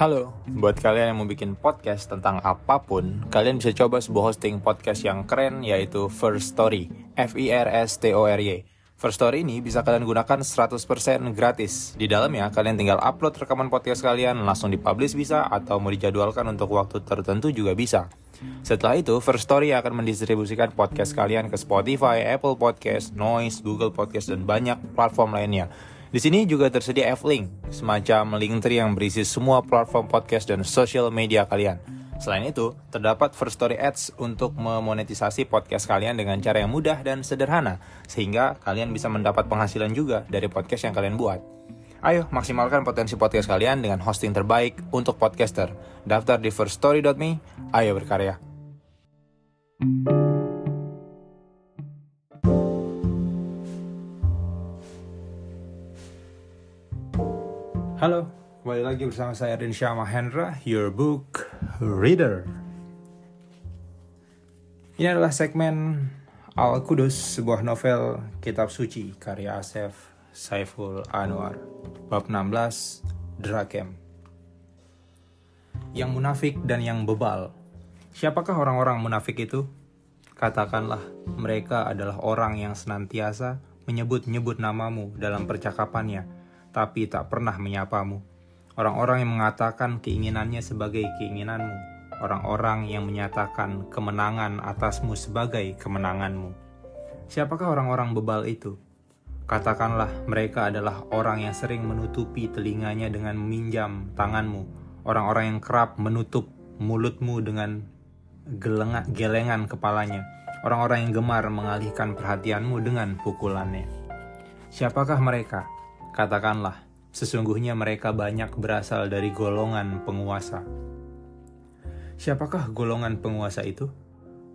Halo, buat kalian yang mau bikin podcast tentang apa pun, kalian bisa coba sebuah hosting podcast yang keren yaitu First Story, F I R S T O R Y. First Story ini bisa kalian gunakan 100% gratis. Di dalamnya kalian tinggal upload rekaman podcast kalian, langsung dipublish bisa atau mau dijadwalkan untuk waktu tertentu juga bisa. Setelah itu, First Story akan mendistribusikan podcast kalian ke Spotify, Apple Podcast, Noise, Google Podcast, dan banyak platform lainnya. Di sini juga tersedia F-Link, semacam link tree yang berisi semua platform podcast dan social media kalian. Selain itu, terdapat First Story Ads untuk memonetisasi podcast kalian dengan cara yang mudah dan sederhana, sehingga kalian bisa mendapat penghasilan juga dari podcast yang kalian buat. Ayo, maksimalkan potensi podcast kalian dengan hosting terbaik untuk podcaster. Daftar di firststory.me, ayo berkarya. Halo, kembali lagi bersama saya Rinsya Mahendra, your book reader. Ini adalah segmen Al-Qudus, sebuah novel kitab suci karya Asef Saiful Anwar. Bab 16, Drakem. Yang munafik dan yang bebal. Siapakah orang-orang munafik itu? Katakanlah, mereka adalah orang yang senantiasa menyebut-nyebut namamu dalam percakapannya, tapi tak pernah menyapamu. Orang-orang yang mengatakan keinginannya sebagai keinginanmu, orang-orang yang menyatakan kemenangan atasmu sebagai kemenanganmu. Siapakah orang-orang bebal itu? Katakanlah mereka adalah orang yang sering menutupi telinganya dengan meminjam tanganmu, orang-orang yang kerap menutup mulutmu dengan gelengan, kepalanya, orang-orang yang gemar mengalihkan perhatianmu dengan pukulannya. Siapakah mereka? Katakanlah, sesungguhnya mereka banyak berasal dari golongan penguasa. Siapakah golongan penguasa itu?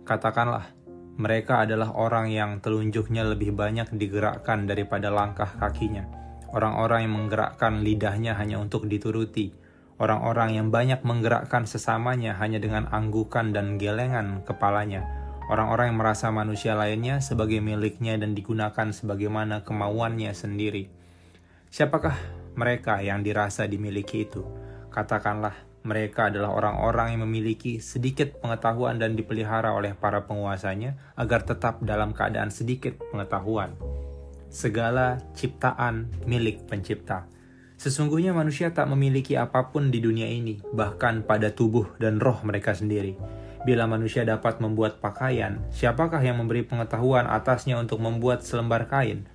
Katakanlah, mereka adalah orang yang telunjuknya lebih banyak digerakkan daripada langkah kakinya. Orang-orang yang menggerakkan lidahnya hanya untuk dituruti. Orang-orang yang banyak menggerakkan sesamanya hanya dengan anggukan dan gelengan kepalanya. Orang-orang yang merasa manusia lainnya sebagai miliknya dan digunakan sebagaimana kemauannya sendiri. Siapakah mereka yang dirasa dimiliki itu? Katakanlah, mereka adalah orang-orang yang memiliki sedikit pengetahuan dan dipelihara oleh para penguasanya agar tetap dalam keadaan sedikit pengetahuan. Segala ciptaan milik pencipta. Sesungguhnya manusia tak memiliki apa pun di dunia ini, bahkan pada tubuh dan roh mereka sendiri. Bila manusia dapat membuat pakaian, siapakah yang memberi pengetahuan atasnya untuk membuat selembar kain?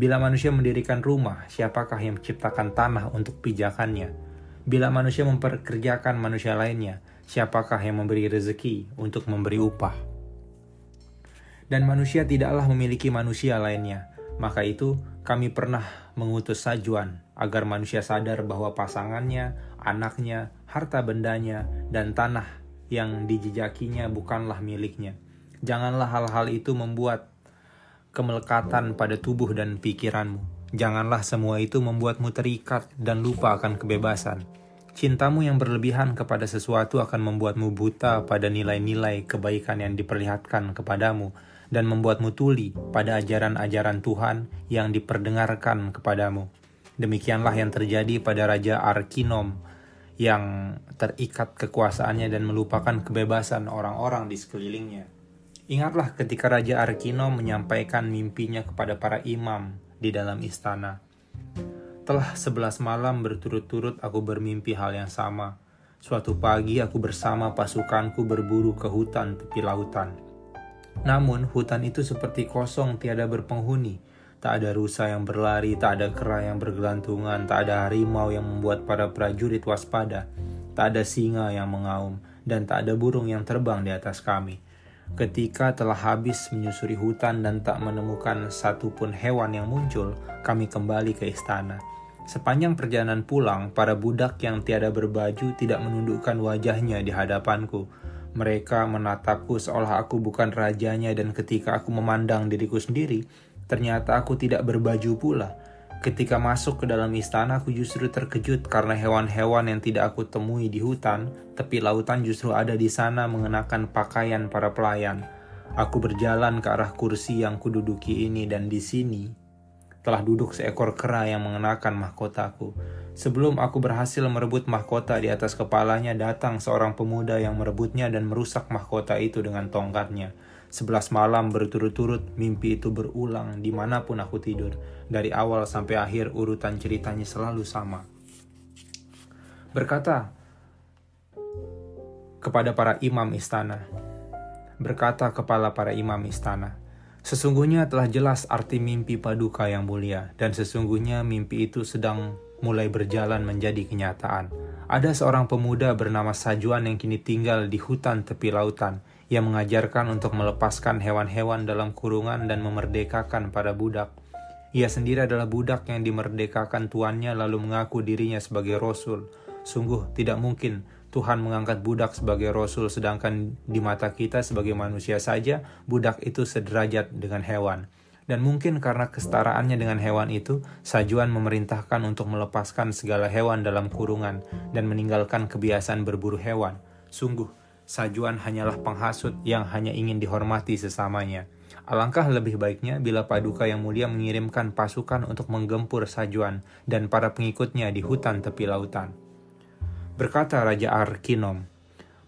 Bila manusia mendirikan rumah, siapakah yang menciptakan tanah untuk pijakannya? Bila manusia memperkerjakan manusia lainnya, siapakah yang memberi rezeki untuk memberi upah? Dan manusia tidaklah memiliki manusia lainnya. Maka itu, kami pernah mengutus sajuan agar manusia sadar bahwa pasangannya, anaknya, harta bendanya, dan tanah yang dijejakinya bukanlah miliknya. Janganlah hal-hal itu membuat kemelekatan pada tubuh dan pikiranmu. Janganlah semua itu membuatmu terikat dan lupa akan kebebasan. Cintamu yang berlebihan kepada sesuatu akan membuatmu buta pada nilai-nilai kebaikan yang diperlihatkan kepadamu dan membuatmu tuli pada ajaran-ajaran Tuhan yang diperdengarkan kepadamu. Demikianlah yang terjadi pada Raja Arkinom yang terikat kekuasaannya dan melupakan kebebasan orang-orang di sekelilingnya. Ingatlah ketika Raja Arkino menyampaikan mimpinya kepada para imam di dalam istana. Telah sebelas malam berturut-turut aku bermimpi hal yang sama. Suatu pagi aku bersama pasukanku berburu ke hutan tepi lautan. Namun hutan itu seperti kosong tiada berpenghuni. Tak ada rusa yang berlari, tak ada kera yang bergelantungan, tak ada harimau yang membuat para prajurit waspada, tak ada singa yang mengaum, dan tak ada burung yang terbang di atas kami. Ketika telah habis menyusuri hutan dan tak menemukan satupun hewan yang muncul, kami kembali ke istana. Sepanjang perjalanan pulang, para budak yang tiada berbaju tidak menundukkan wajahnya di hadapanku. Mereka menatapku seolah aku bukan rajanya dan ketika aku memandang diriku sendiri, ternyata aku tidak berbaju pula. Ketika masuk ke dalam istana, aku justru terkejut karena hewan-hewan yang tidak aku temui di hutan, tepi lautan justru ada di sana mengenakan pakaian para pelayan. Aku berjalan ke arah kursi yang kududuki ini dan di sini telah duduk seekor kera yang mengenakan mahkotaku. Sebelum aku berhasil merebut mahkota di atas kepalanya, datang seorang pemuda yang merebutnya dan merusak mahkota itu dengan tongkatnya. Sebelas malam berturut-turut mimpi itu berulang di mana pun aku tidur. Dari awal sampai akhir urutan ceritanya selalu sama. Berkata kepada para imam istana. Berkata kepala para imam istana. Sesungguhnya telah jelas arti mimpi paduka yang mulia, dan sesungguhnya mimpi itu sedang mulai berjalan menjadi kenyataan. Ada seorang pemuda bernama Sajuan yang kini tinggal di hutan tepi lautan. Ia mengajarkan untuk melepaskan hewan-hewan dalam kurungan dan memerdekakan para budak. Ia sendiri adalah budak yang dimerdekakan tuannya lalu mengaku dirinya sebagai rasul. Sungguh tidak mungkin Tuhan mengangkat budak sebagai rasul sedangkan di mata kita sebagai manusia saja budak itu sederajat dengan hewan. Dan mungkin karena kestaraannya dengan hewan itu, Sajuan memerintahkan untuk melepaskan segala hewan dalam kurungan dan meninggalkan kebiasaan berburu hewan. Sungguh, Sajuan hanyalah penghasut yang hanya ingin dihormati sesamanya. Alangkah lebih baiknya bila Paduka yang mulia mengirimkan pasukan untuk menggempur Sajuan dan para pengikutnya di hutan tepi lautan. Berkata Raja Arkinom,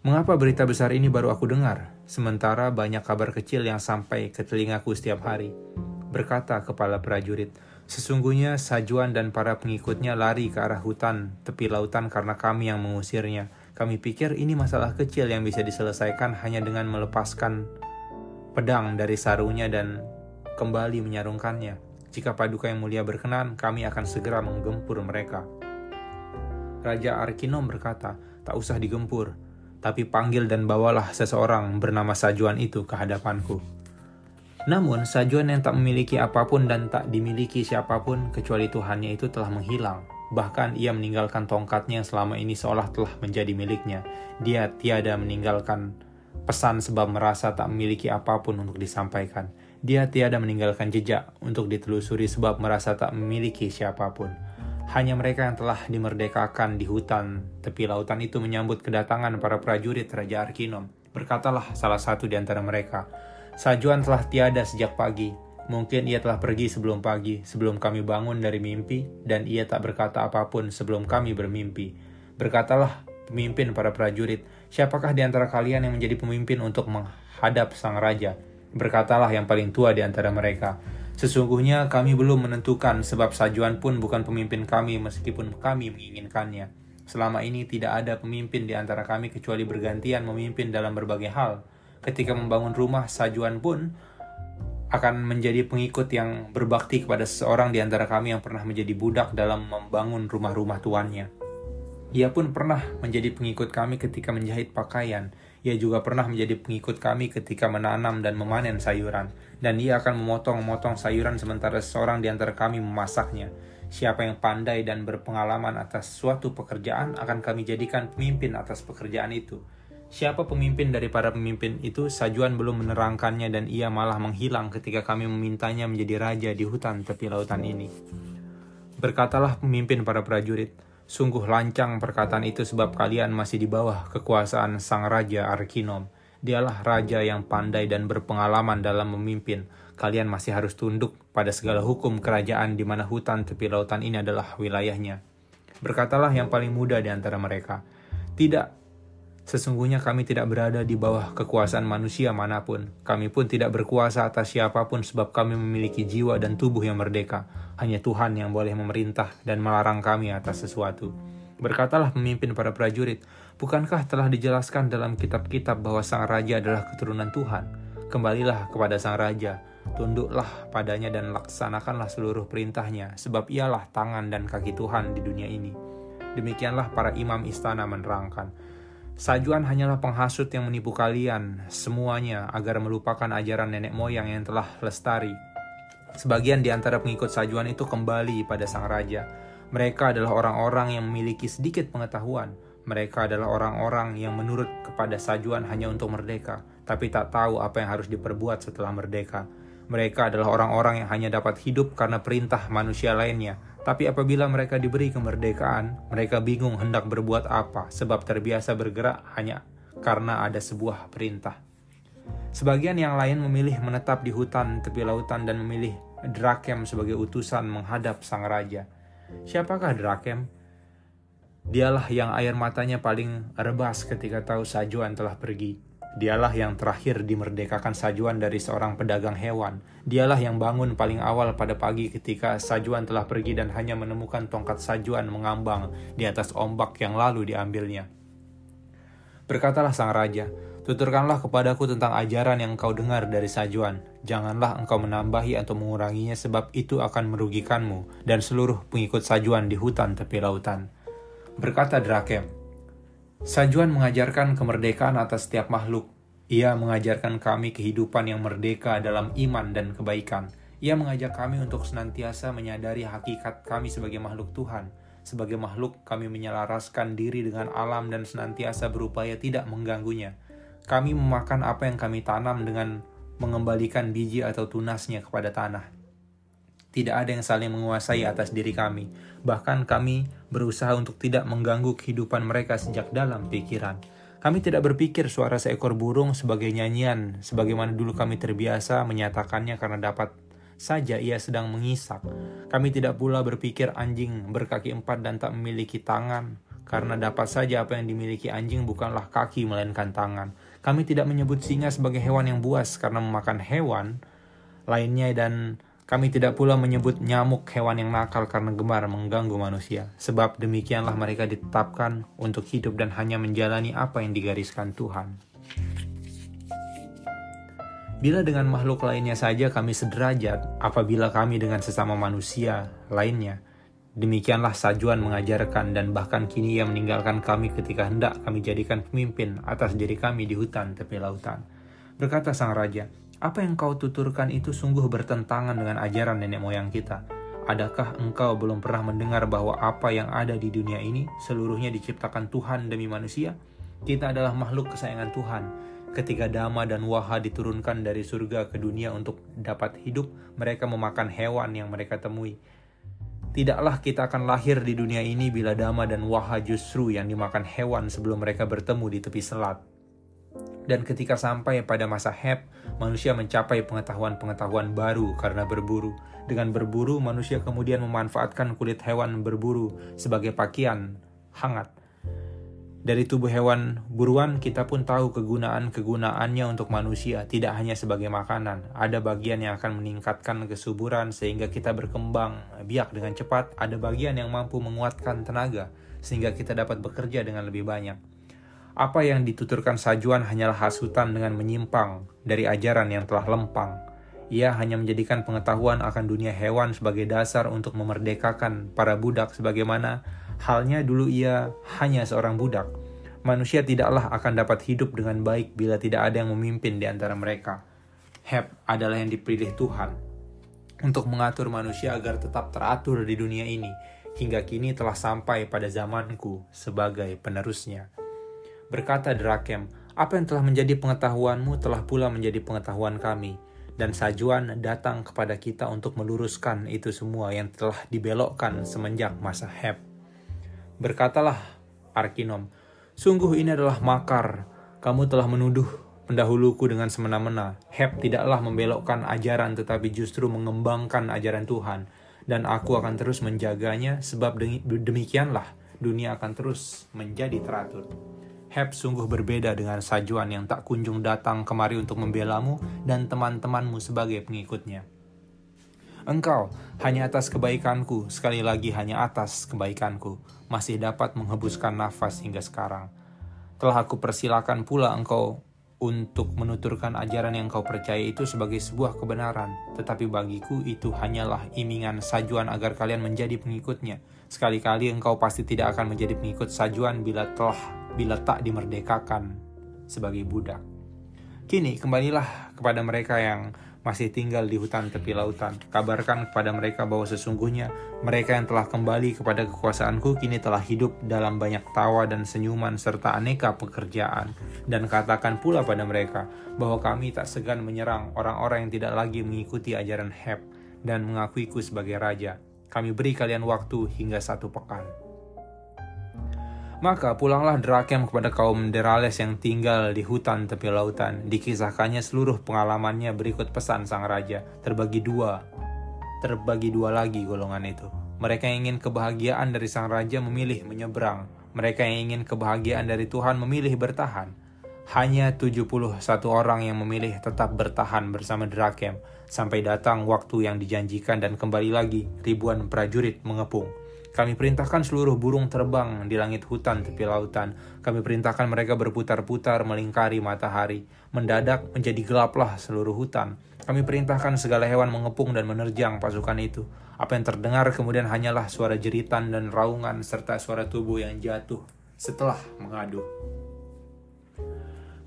Mengapa berita besar ini baru aku dengar, sementara banyak kabar kecil yang sampai ke telingaku setiap hari? berkata kepala prajurit, Sesungguhnya Sajuan dan para pengikutnya lari ke arah hutan tepi lautan karena kami yang mengusirnya. Kami pikir ini masalah kecil yang bisa diselesaikan hanya dengan melepaskan pedang dari sarungnya dan kembali menyarungkannya. Jika paduka yang mulia berkenan, kami akan segera menggempur mereka. Raja Arkinom berkata, tak usah digempur, tapi panggil dan bawalah seseorang bernama Sajuan itu ke hadapanku. Namun, Sajuan yang tak memiliki apa pun dan tak dimiliki siapa pun kecuali Tuhannya itu telah menghilang. Bahkan ia meninggalkan tongkatnya yang selama ini seolah telah menjadi miliknya. Dia tiada meninggalkan pesan sebab merasa tak memiliki apa pun untuk disampaikan. Dia tiada meninggalkan jejak untuk ditelusuri sebab merasa tak memiliki siapa pun. Hanya mereka yang telah dimerdekakan di hutan tepi lautan itu menyambut kedatangan para prajurit Raja Arkinom. Berkatalah salah satu di antara mereka, Sajuan telah tiada sejak pagi. Mungkin ia telah pergi sebelum pagi, sebelum kami bangun dari mimpi, dan ia tak berkata apa pun sebelum kami bermimpi. Berkatalah pemimpin para prajurit, siapakah di antara kalian yang menjadi pemimpin untuk menghadap sang raja? Berkatalah yang paling tua di antara mereka. Sesungguhnya kami belum menentukan sebab Sajuan pun bukan pemimpin kami meskipun kami menginginkannya. Selama ini tidak ada pemimpin di antara kami kecuali bergantian memimpin dalam berbagai hal ketika membangun rumah sajuan pun akan menjadi pengikut yang berbakti kepada seseorang di antara kami yang pernah menjadi budak dalam membangun rumah-rumah tuannya. Ia pun pernah menjadi pengikut kami ketika menjahit pakaian. Ia juga pernah menjadi pengikut kami ketika menanam dan memanen sayuran. Dan ia akan memotong-motong sayuran sementara seseorang di antara kami memasaknya. Siapa yang pandai dan berpengalaman atas suatu pekerjaan akan kami jadikan pemimpin atas pekerjaan itu Siapa pemimpin dari para pemimpin itu, Sajuan belum menerangkannya dan ia malah menghilang ketika kami memintanya menjadi raja di hutan tepi lautan ini. Berkatalah pemimpin para prajurit, sungguh lancang perkataan itu sebab kalian masih di bawah kekuasaan sang raja Arkinom. Dialah raja yang pandai dan berpengalaman dalam memimpin. Kalian masih harus tunduk pada segala hukum kerajaan di mana hutan tepi lautan ini adalah wilayahnya. Berkatalah yang paling muda di antara mereka, Tidak, Sesungguhnya kami tidak berada di bawah kekuasaan manusia mana pun. Kami pun tidak berkuasa atas siapa pun sebab kami memiliki jiwa dan tubuh yang merdeka. Hanya Tuhan yang boleh memerintah dan melarang kami atas sesuatu. Berkatalah pemimpin para prajurit, bukankah telah dijelaskan dalam kitab-kitab bahwa sang raja adalah keturunan Tuhan? Kembalilah kepada sang raja, tunduklah padanya dan laksanakanlah seluruh perintahnya, sebab ialah tangan dan kaki Tuhan di dunia ini. Demikianlah para imam istana menerangkan. Sajuan hanyalah penghasut yang menipu kalian semuanya agar melupakan ajaran nenek moyang yang telah lestari. Sebagian di antara pengikut Sajuan itu kembali pada sang raja. Mereka adalah orang-orang yang memiliki sedikit pengetahuan. Mereka adalah orang-orang yang menurut kepada Sajuan hanya untuk merdeka, tapi tak tahu apa yang harus diperbuat setelah merdeka. Mereka adalah orang-orang yang hanya dapat hidup karena perintah manusia lainnya, tapi apabila mereka diberi kemerdekaan, mereka bingung hendak berbuat apa sebab terbiasa bergerak hanya karena ada sebuah perintah. Sebagian yang lain memilih menetap di hutan tepi lautan dan memilih Drakem sebagai utusan menghadap sang raja. Siapakah Drakem? Dialah yang air matanya paling rebas ketika tahu Sajuan telah pergi. Dialah yang terakhir dimerdekakan Sajuan dari seorang pedagang hewan. Dialah yang bangun paling awal pada pagi ketika Sajuan telah pergi dan hanya menemukan tongkat Sajuan mengambang di atas ombak yang lalu diambilnya. Berkatalah sang raja, Tuturkanlah kepadaku tentang ajaran yang engkau dengar dari Sajuan. Janganlah engkau menambahi atau menguranginya sebab itu akan merugikanmu dan seluruh pengikut Sajuan di hutan tepi lautan. Berkata Drakem, Sajuan mengajarkan kemerdekaan atas setiap makhluk. Ia mengajarkan kami kehidupan yang merdeka dalam iman dan kebaikan. Ia mengajak kami untuk senantiasa menyadari hakikat kami sebagai makhluk Tuhan. Sebagai makhluk, kami menyelaraskan diri dengan alam dan senantiasa berupaya tidak mengganggunya kami memakan apa yang kami tanam dengan mengembalikan biji atau tunasnya kepada tanah. Tidak ada yang saling menguasai atas diri kami, bahkan kami berusaha untuk tidak mengganggu kehidupan mereka sejak dalam pikiran. Kami tidak berpikir suara seekor burung sebagai nyanyian, sebagaimana dulu kami terbiasa menyatakannya karena dapat saja ia sedang mengisak. Kami tidak pula berpikir anjing berkaki empat dan tak memiliki tangan, karena dapat saja apa yang dimiliki anjing bukanlah kaki melainkan tangan. Kami tidak menyebut singa sebagai hewan yang buas karena memakan hewan lainnya dan kami tidak pula menyebut nyamuk hewan yang nakal karena gemar mengganggu manusia. Sebab demikianlah mereka ditetapkan untuk hidup dan hanya menjalani apa yang digariskan Tuhan. Bila dengan makhluk lainnya saja kami sederajat, apabila kami dengan sesama manusia lainnya, Demikianlah Sajuan mengajarkan dan bahkan kini ia meninggalkan kami ketika hendak kami jadikan pemimpin atas diri kami di hutan tepi lautan. Berkata sang raja, apa yang kau tuturkan itu sungguh bertentangan dengan ajaran nenek moyang kita. Adakah engkau belum pernah mendengar bahwa apa yang ada di dunia ini seluruhnya diciptakan Tuhan demi manusia? Kita adalah makhluk kesayangan Tuhan. Ketika Dama dan Waha diturunkan dari surga ke dunia untuk dapat hidup, mereka memakan hewan yang mereka temui Tidaklah kita akan lahir di dunia ini bila Dama dan Waha justru yang dimakan hewan sebelum mereka bertemu di tepi selat. Dan ketika sampai pada masa Heb, manusia mencapai pengetahuan-pengetahuan baru karena berburu. Dengan berburu, manusia kemudian memanfaatkan kulit hewan berburu sebagai pakaian hangat dari tubuh hewan buruan kita pun tahu kegunaan-kegunaannya untuk manusia, tidak hanya sebagai makanan. Ada bagian yang akan meningkatkan kesuburan sehingga kita berkembang biak dengan cepat, ada bagian yang mampu menguatkan tenaga sehingga kita dapat bekerja dengan lebih banyak. Apa yang dituturkan Sajuan hanyalah hasutan dengan menyimpang dari ajaran yang telah lempang. Ia hanya menjadikan pengetahuan akan dunia hewan sebagai dasar untuk memerdekakan para budak sebagaimana Halnya dulu ia hanya seorang budak. Manusia tidaklah akan dapat hidup dengan baik bila tidak ada yang memimpin di antara mereka. Heb adalah yang dipilih Tuhan untuk mengatur manusia agar tetap teratur di dunia ini hingga kini telah sampai pada zamanku sebagai penerusnya. Berkata Drakem, apa yang telah menjadi pengetahuanmu telah pula menjadi pengetahuan kami, dan Sajuan datang kepada kita untuk meluruskan itu semua yang telah dibelokkan semenjak masa Heb. Berkatalah Arkinom, sungguh ini adalah makar. Kamu telah menuduh pendahuluku dengan semena-mena. Heb tidaklah membelokkan ajaran tetapi justru mengembangkan ajaran Tuhan. Dan aku akan terus menjaganya sebab demikianlah dunia akan terus menjadi teratur. Heb sungguh berbeda dengan Sajuan yang tak kunjung datang kemari untuk membelamu dan teman-temanmu sebagai pengikutnya. Engkau hanya atas kebaikanku, sekali lagi hanya atas kebaikanku, masih dapat menghembuskan nafas hingga sekarang. Telah aku persilakan pula engkau untuk menuturkan ajaran yang kau percaya itu sebagai sebuah kebenaran, tetapi bagiku itu hanyalah imingan sajuan agar kalian menjadi pengikutnya. Sekali-kali engkau pasti tidak akan menjadi pengikut sajuan bila telah bila tak dimerdekakan sebagai budak. Kini kembalilah kepada mereka yang masih tinggal di hutan tepi lautan. Kabarkan kepada mereka bahwa sesungguhnya mereka yang telah kembali kepada kekuasaanku kini telah hidup dalam banyak tawa dan senyuman serta aneka pekerjaan. Dan katakan pula pada mereka bahwa kami tak segan menyerang orang-orang yang tidak lagi mengikuti ajaran Heb dan mengakuiku sebagai raja. Kami beri kalian waktu hingga satu pekan. Maka pulanglah Drakem kepada kaum Derales yang tinggal di hutan tepi lautan. Dikisahkannya seluruh pengalamannya berikut pesan sang raja. Terbagi dua. Terbagi dua lagi golongan itu. Mereka yang ingin kebahagiaan dari sang raja memilih menyeberang. Mereka yang ingin kebahagiaan dari Tuhan memilih bertahan. Hanya 71 orang yang memilih tetap bertahan bersama Drakem sampai datang waktu yang dijanjikan dan kembali lagi ribuan prajurit mengepung. Kami perintahkan seluruh burung terbang di langit hutan tepi lautan. Kami perintahkan mereka berputar-putar melingkari matahari. Mendadak menjadi gelaplah seluruh hutan. Kami perintahkan segala hewan mengepung dan menerjang pasukan itu. Apa yang terdengar kemudian hanyalah suara jeritan dan raungan serta suara tubuh yang jatuh setelah mengadu.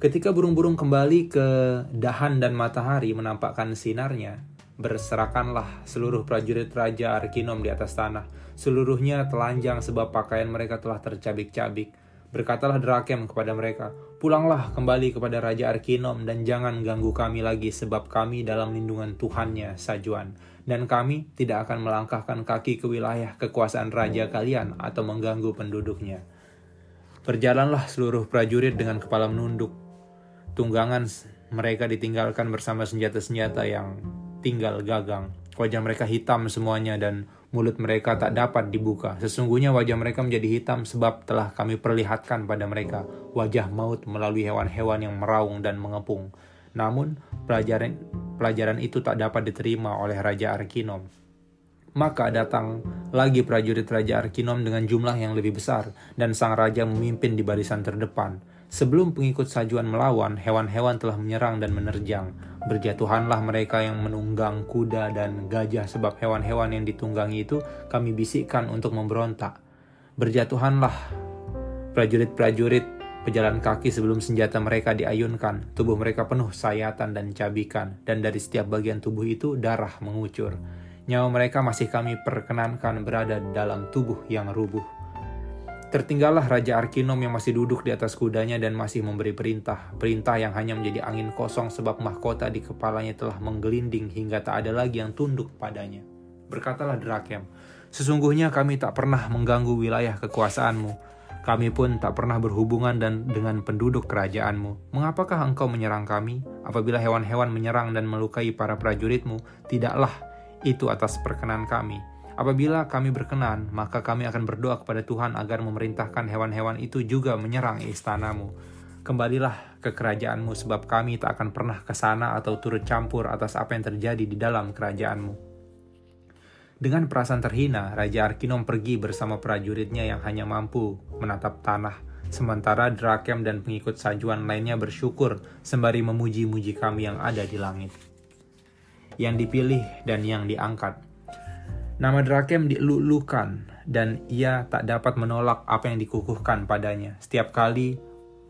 Ketika burung-burung kembali ke dahan dan matahari menampakkan sinarnya, berserakanlah seluruh prajurit Raja Arkinom di atas tanah Seluruhnya telanjang sebab pakaian mereka telah tercabik-cabik. Berkatalah Drakem kepada mereka, Pulanglah kembali kepada Raja Arkinom dan jangan ganggu kami lagi sebab kami dalam lindungan Tuhannya Sajuan. Dan kami tidak akan melangkahkan kaki ke wilayah kekuasaan Raja kalian atau mengganggu penduduknya. Berjalanlah seluruh prajurit dengan kepala menunduk. Tunggangan mereka ditinggalkan bersama senjata-senjata yang tinggal gagang. Wajah mereka hitam semuanya dan mulut mereka tak dapat dibuka. Sesungguhnya wajah mereka menjadi hitam sebab telah kami perlihatkan pada mereka wajah maut melalui hewan-hewan yang meraung dan mengepung. Namun pelajaran pelajaran itu tak dapat diterima oleh Raja Arkinom. Maka datang lagi prajurit Raja Arkinom dengan jumlah yang lebih besar dan sang raja memimpin di barisan terdepan. Sebelum pengikut sajuan melawan, hewan-hewan telah menyerang dan menerjang. Berjatuhanlah mereka yang menunggang kuda dan gajah sebab hewan-hewan yang ditunggangi itu kami bisikkan untuk memberontak. Berjatuhanlah prajurit-prajurit pejalan kaki sebelum senjata mereka diayunkan. Tubuh mereka penuh sayatan dan cabikan, dan dari setiap bagian tubuh itu darah mengucur. Nyawa mereka masih kami perkenankan berada dalam tubuh yang rubuh. Tertinggallah Raja Arkinom yang masih duduk di atas kudanya dan masih memberi perintah. Perintah yang hanya menjadi angin kosong sebab mahkota di kepalanya telah menggelinding hingga tak ada lagi yang tunduk padanya. Berkatalah Drakem, Sesungguhnya kami tak pernah mengganggu wilayah kekuasaanmu. Kami pun tak pernah berhubungan dan dengan penduduk kerajaanmu. Mengapakah engkau menyerang kami? Apabila hewan-hewan menyerang dan melukai para prajuritmu, tidaklah itu atas perkenan kami Apabila kami berkenan, maka kami akan berdoa kepada Tuhan agar memerintahkan hewan-hewan itu juga menyerang istanamu. Kembalilah ke kerajaanmu sebab kami tak akan pernah ke sana atau turut campur atas apa yang terjadi di dalam kerajaanmu. Dengan perasaan terhina, Raja Arkinom pergi bersama prajuritnya yang hanya mampu menatap tanah, sementara Drakem dan pengikut sajuan lainnya bersyukur sembari memuji-muji kami yang ada di langit. Yang dipilih dan yang diangkat, Nama Drakem dilulukan dan ia tak dapat menolak apa yang dikukuhkan padanya. Setiap kali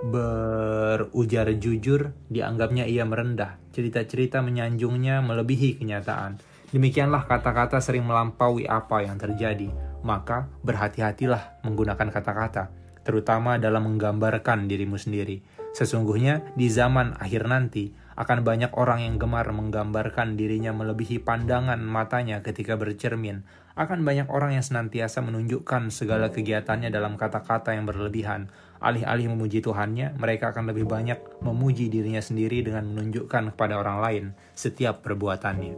berujar jujur, dianggapnya ia merendah. Cerita-cerita menyanjungnya melebihi kenyataan. Demikianlah kata-kata sering melampaui apa yang terjadi. Maka berhati-hatilah menggunakan kata-kata, terutama dalam menggambarkan dirimu sendiri. Sesungguhnya di zaman akhir nanti, akan banyak orang yang gemar menggambarkan dirinya melebihi pandangan matanya ketika bercermin. Akan banyak orang yang senantiasa menunjukkan segala kegiatannya dalam kata-kata yang berlebihan. Alih-alih memuji Tuhannya, mereka akan lebih banyak memuji dirinya sendiri dengan menunjukkan kepada orang lain setiap perbuatannya.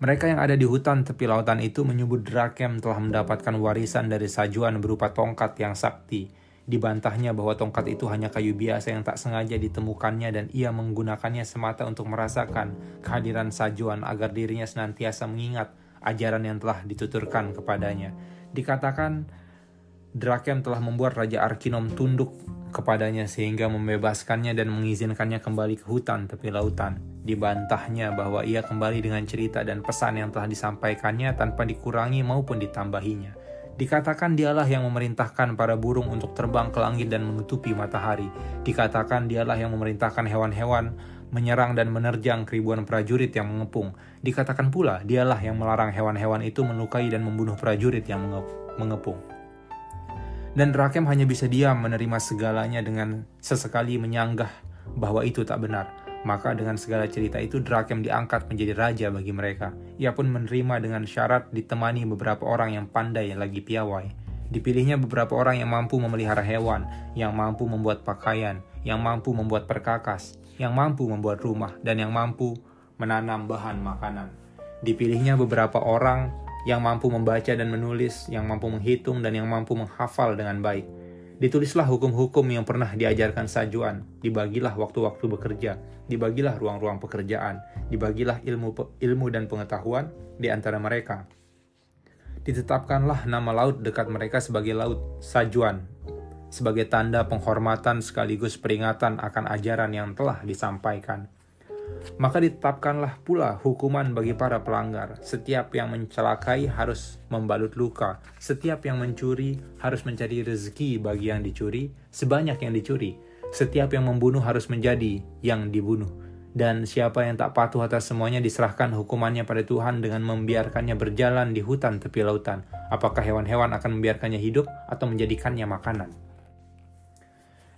Mereka yang ada di hutan tepi lautan itu menyebut Drakem telah mendapatkan warisan dari sajuan berupa tongkat yang sakti Dibantahnya bahwa tongkat itu hanya kayu biasa yang tak sengaja ditemukannya dan ia menggunakannya semata untuk merasakan kehadiran sajuan agar dirinya senantiasa mengingat ajaran yang telah dituturkan kepadanya. Dikatakan Drakem telah membuat Raja Arkinom tunduk kepadanya sehingga membebaskannya dan mengizinkannya kembali ke hutan tepi lautan. Dibantahnya bahwa ia kembali dengan cerita dan pesan yang telah disampaikannya tanpa dikurangi maupun ditambahinya. Dikatakan dialah yang memerintahkan para burung untuk terbang ke langit dan menutupi matahari. Dikatakan dialah yang memerintahkan hewan-hewan menyerang dan menerjang keribuan prajurit yang mengepung. Dikatakan pula dialah yang melarang hewan-hewan itu melukai dan membunuh prajurit yang mengepung. Dan Rakem hanya bisa diam menerima segalanya dengan sesekali menyanggah bahwa itu tak benar. Maka dengan segala cerita itu Drakem diangkat menjadi raja bagi mereka. Ia pun menerima dengan syarat ditemani beberapa orang yang pandai lagi piawai. Dipilihnya beberapa orang yang mampu memelihara hewan, yang mampu membuat pakaian, yang mampu membuat perkakas, yang mampu membuat rumah, dan yang mampu menanam bahan makanan. Dipilihnya beberapa orang yang mampu membaca dan menulis, yang mampu menghitung dan yang mampu menghafal dengan baik. Ditulislah hukum-hukum yang pernah diajarkan Sajuan, dibagilah waktu-waktu bekerja, dibagilah ruang-ruang pekerjaan, dibagilah ilmu ilmu dan pengetahuan di antara mereka. Ditetapkanlah nama laut dekat mereka sebagai laut Sajuan, sebagai tanda penghormatan sekaligus peringatan akan ajaran yang telah disampaikan maka ditetapkanlah pula hukuman bagi para pelanggar. Setiap yang mencelakai harus membalut luka. Setiap yang mencuri harus mencari rezeki bagi yang dicuri, sebanyak yang dicuri. Setiap yang membunuh harus menjadi yang dibunuh. Dan siapa yang tak patuh atas semuanya diserahkan hukumannya pada Tuhan dengan membiarkannya berjalan di hutan tepi lautan. Apakah hewan-hewan akan membiarkannya hidup atau menjadikannya makanan?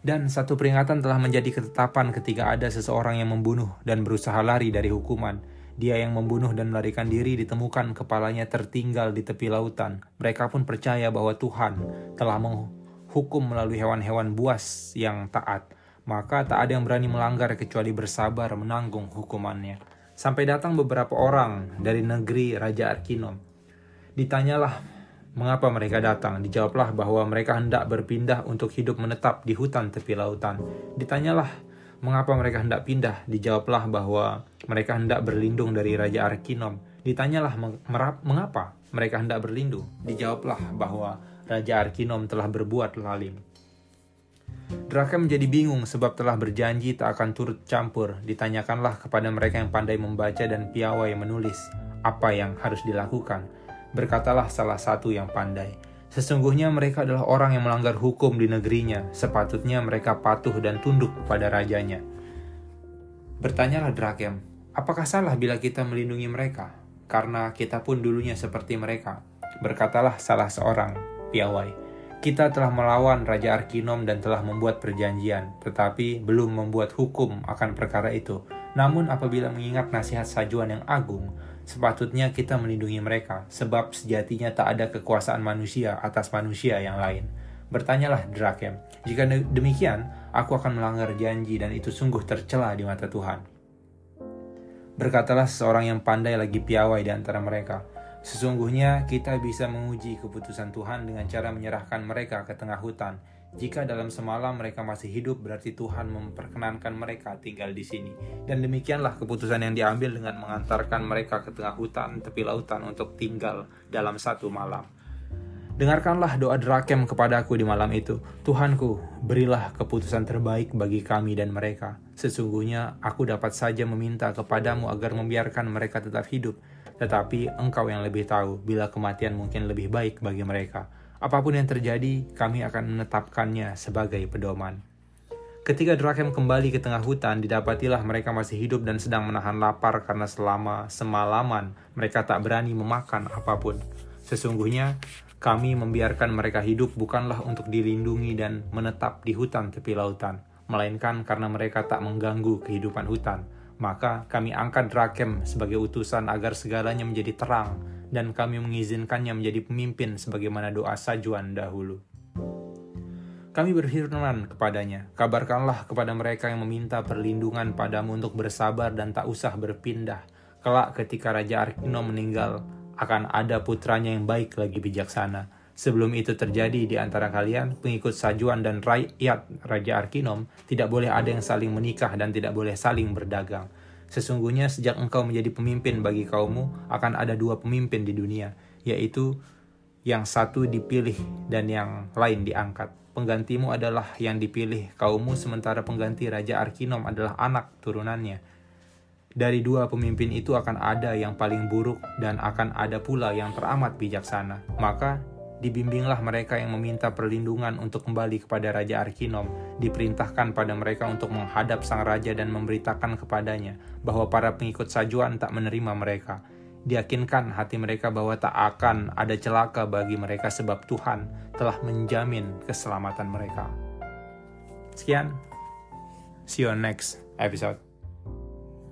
Dan satu peringatan telah menjadi ketetapan ketika ada seseorang yang membunuh dan berusaha lari dari hukuman. Dia yang membunuh dan melarikan diri ditemukan kepalanya tertinggal di tepi lautan. Mereka pun percaya bahwa Tuhan telah menghukum melalui hewan-hewan buas yang taat. Maka tak ada yang berani melanggar kecuali bersabar menanggung hukumannya. Sampai datang beberapa orang dari negeri Raja Arkinom. Ditanyalah Mengapa mereka datang? Dijawablah bahwa mereka hendak berpindah untuk hidup menetap di hutan tepi lautan. Ditanyalah, mengapa mereka hendak pindah? Dijawablah bahwa mereka hendak berlindung dari Raja Arkinom. Ditanyalah, mengapa mereka hendak berlindung? Dijawablah bahwa Raja Arkinom telah berbuat lalim. Draka menjadi bingung sebab telah berjanji tak akan turut campur. Ditanyakanlah kepada mereka yang pandai membaca dan piawai menulis apa yang harus dilakukan Berkatalah salah satu yang pandai, Sesungguhnya mereka adalah orang yang melanggar hukum di negerinya, sepatutnya mereka patuh dan tunduk kepada rajanya. Bertanyalah Drakem, apakah salah bila kita melindungi mereka? Karena kita pun dulunya seperti mereka. Berkatalah salah seorang, piawai, kita telah melawan Raja Arkinom dan telah membuat perjanjian, tetapi belum membuat hukum akan perkara itu. Namun apabila mengingat nasihat sajuan yang agung, Sepatutnya kita melindungi mereka, sebab sejatinya tak ada kekuasaan manusia atas manusia yang lain. Bertanyalah Drakem, jika demikian, aku akan melanggar janji dan itu sungguh tercela di mata Tuhan. Berkatalah seorang yang pandai lagi piawai di antara mereka, Sesungguhnya kita bisa menguji keputusan Tuhan dengan cara menyerahkan mereka ke tengah hutan jika dalam semalam mereka masih hidup, berarti Tuhan memperkenankan mereka tinggal di sini. Dan demikianlah keputusan yang diambil dengan mengantarkan mereka ke tengah hutan, tepi lautan untuk tinggal dalam satu malam. Dengarkanlah doa Drakem kepadaku di malam itu. Tuhanku, berilah keputusan terbaik bagi kami dan mereka. Sesungguhnya aku dapat saja meminta kepadamu agar membiarkan mereka tetap hidup. Tetapi engkau yang lebih tahu bila kematian mungkin lebih baik bagi mereka Apa pun yang terjadi, kami akan menetapkannya sebagai pedoman. Ketika Drakem kembali ke tengah hutan, didapatilah mereka masih hidup dan sedang menahan lapar karena selama semalaman mereka tak berani memakan apa pun. Sesungguhnya, kami membiarkan mereka hidup bukanlah untuk dilindungi dan menetap di hutan tepi lautan, melainkan karena mereka tak mengganggu kehidupan hutan. Maka kami angkat Drakem sebagai utusan agar segalanya menjadi terang dan kami mengizinkannya menjadi pemimpin sebagaimana doa sajuan dahulu. Kami berfirman kepadanya, kabarkanlah kepada mereka yang meminta perlindungan padamu untuk bersabar dan tak usah berpindah. Kelak ketika Raja Arkino meninggal, akan ada putranya yang baik lagi bijaksana. Sebelum itu terjadi di antara kalian, pengikut Sajuan dan rakyat Raja Arkinom tidak boleh ada yang saling menikah dan tidak boleh saling berdagang Sesungguhnya sejak engkau menjadi pemimpin bagi kaummu, akan ada dua pemimpin di dunia, yaitu yang satu dipilih dan yang lain diangkat. Penggantimu adalah yang dipilih kaummu, sementara pengganti Raja Arkinom adalah anak turunannya. Dari dua pemimpin itu akan ada yang paling buruk dan akan ada pula yang teramat bijaksana. Maka Dibimbinglah mereka yang meminta perlindungan untuk kembali kepada Raja Arkinom. Diperintahkan pada mereka untuk menghadap sang raja dan memberitakan kepadanya bahwa para pengikut sajuan tak menerima mereka. Diyakinkan hati mereka bahwa tak akan ada celaka bagi mereka sebab Tuhan telah menjamin keselamatan mereka. Sekian, see you on next episode.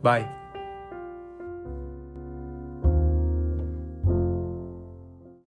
Bye.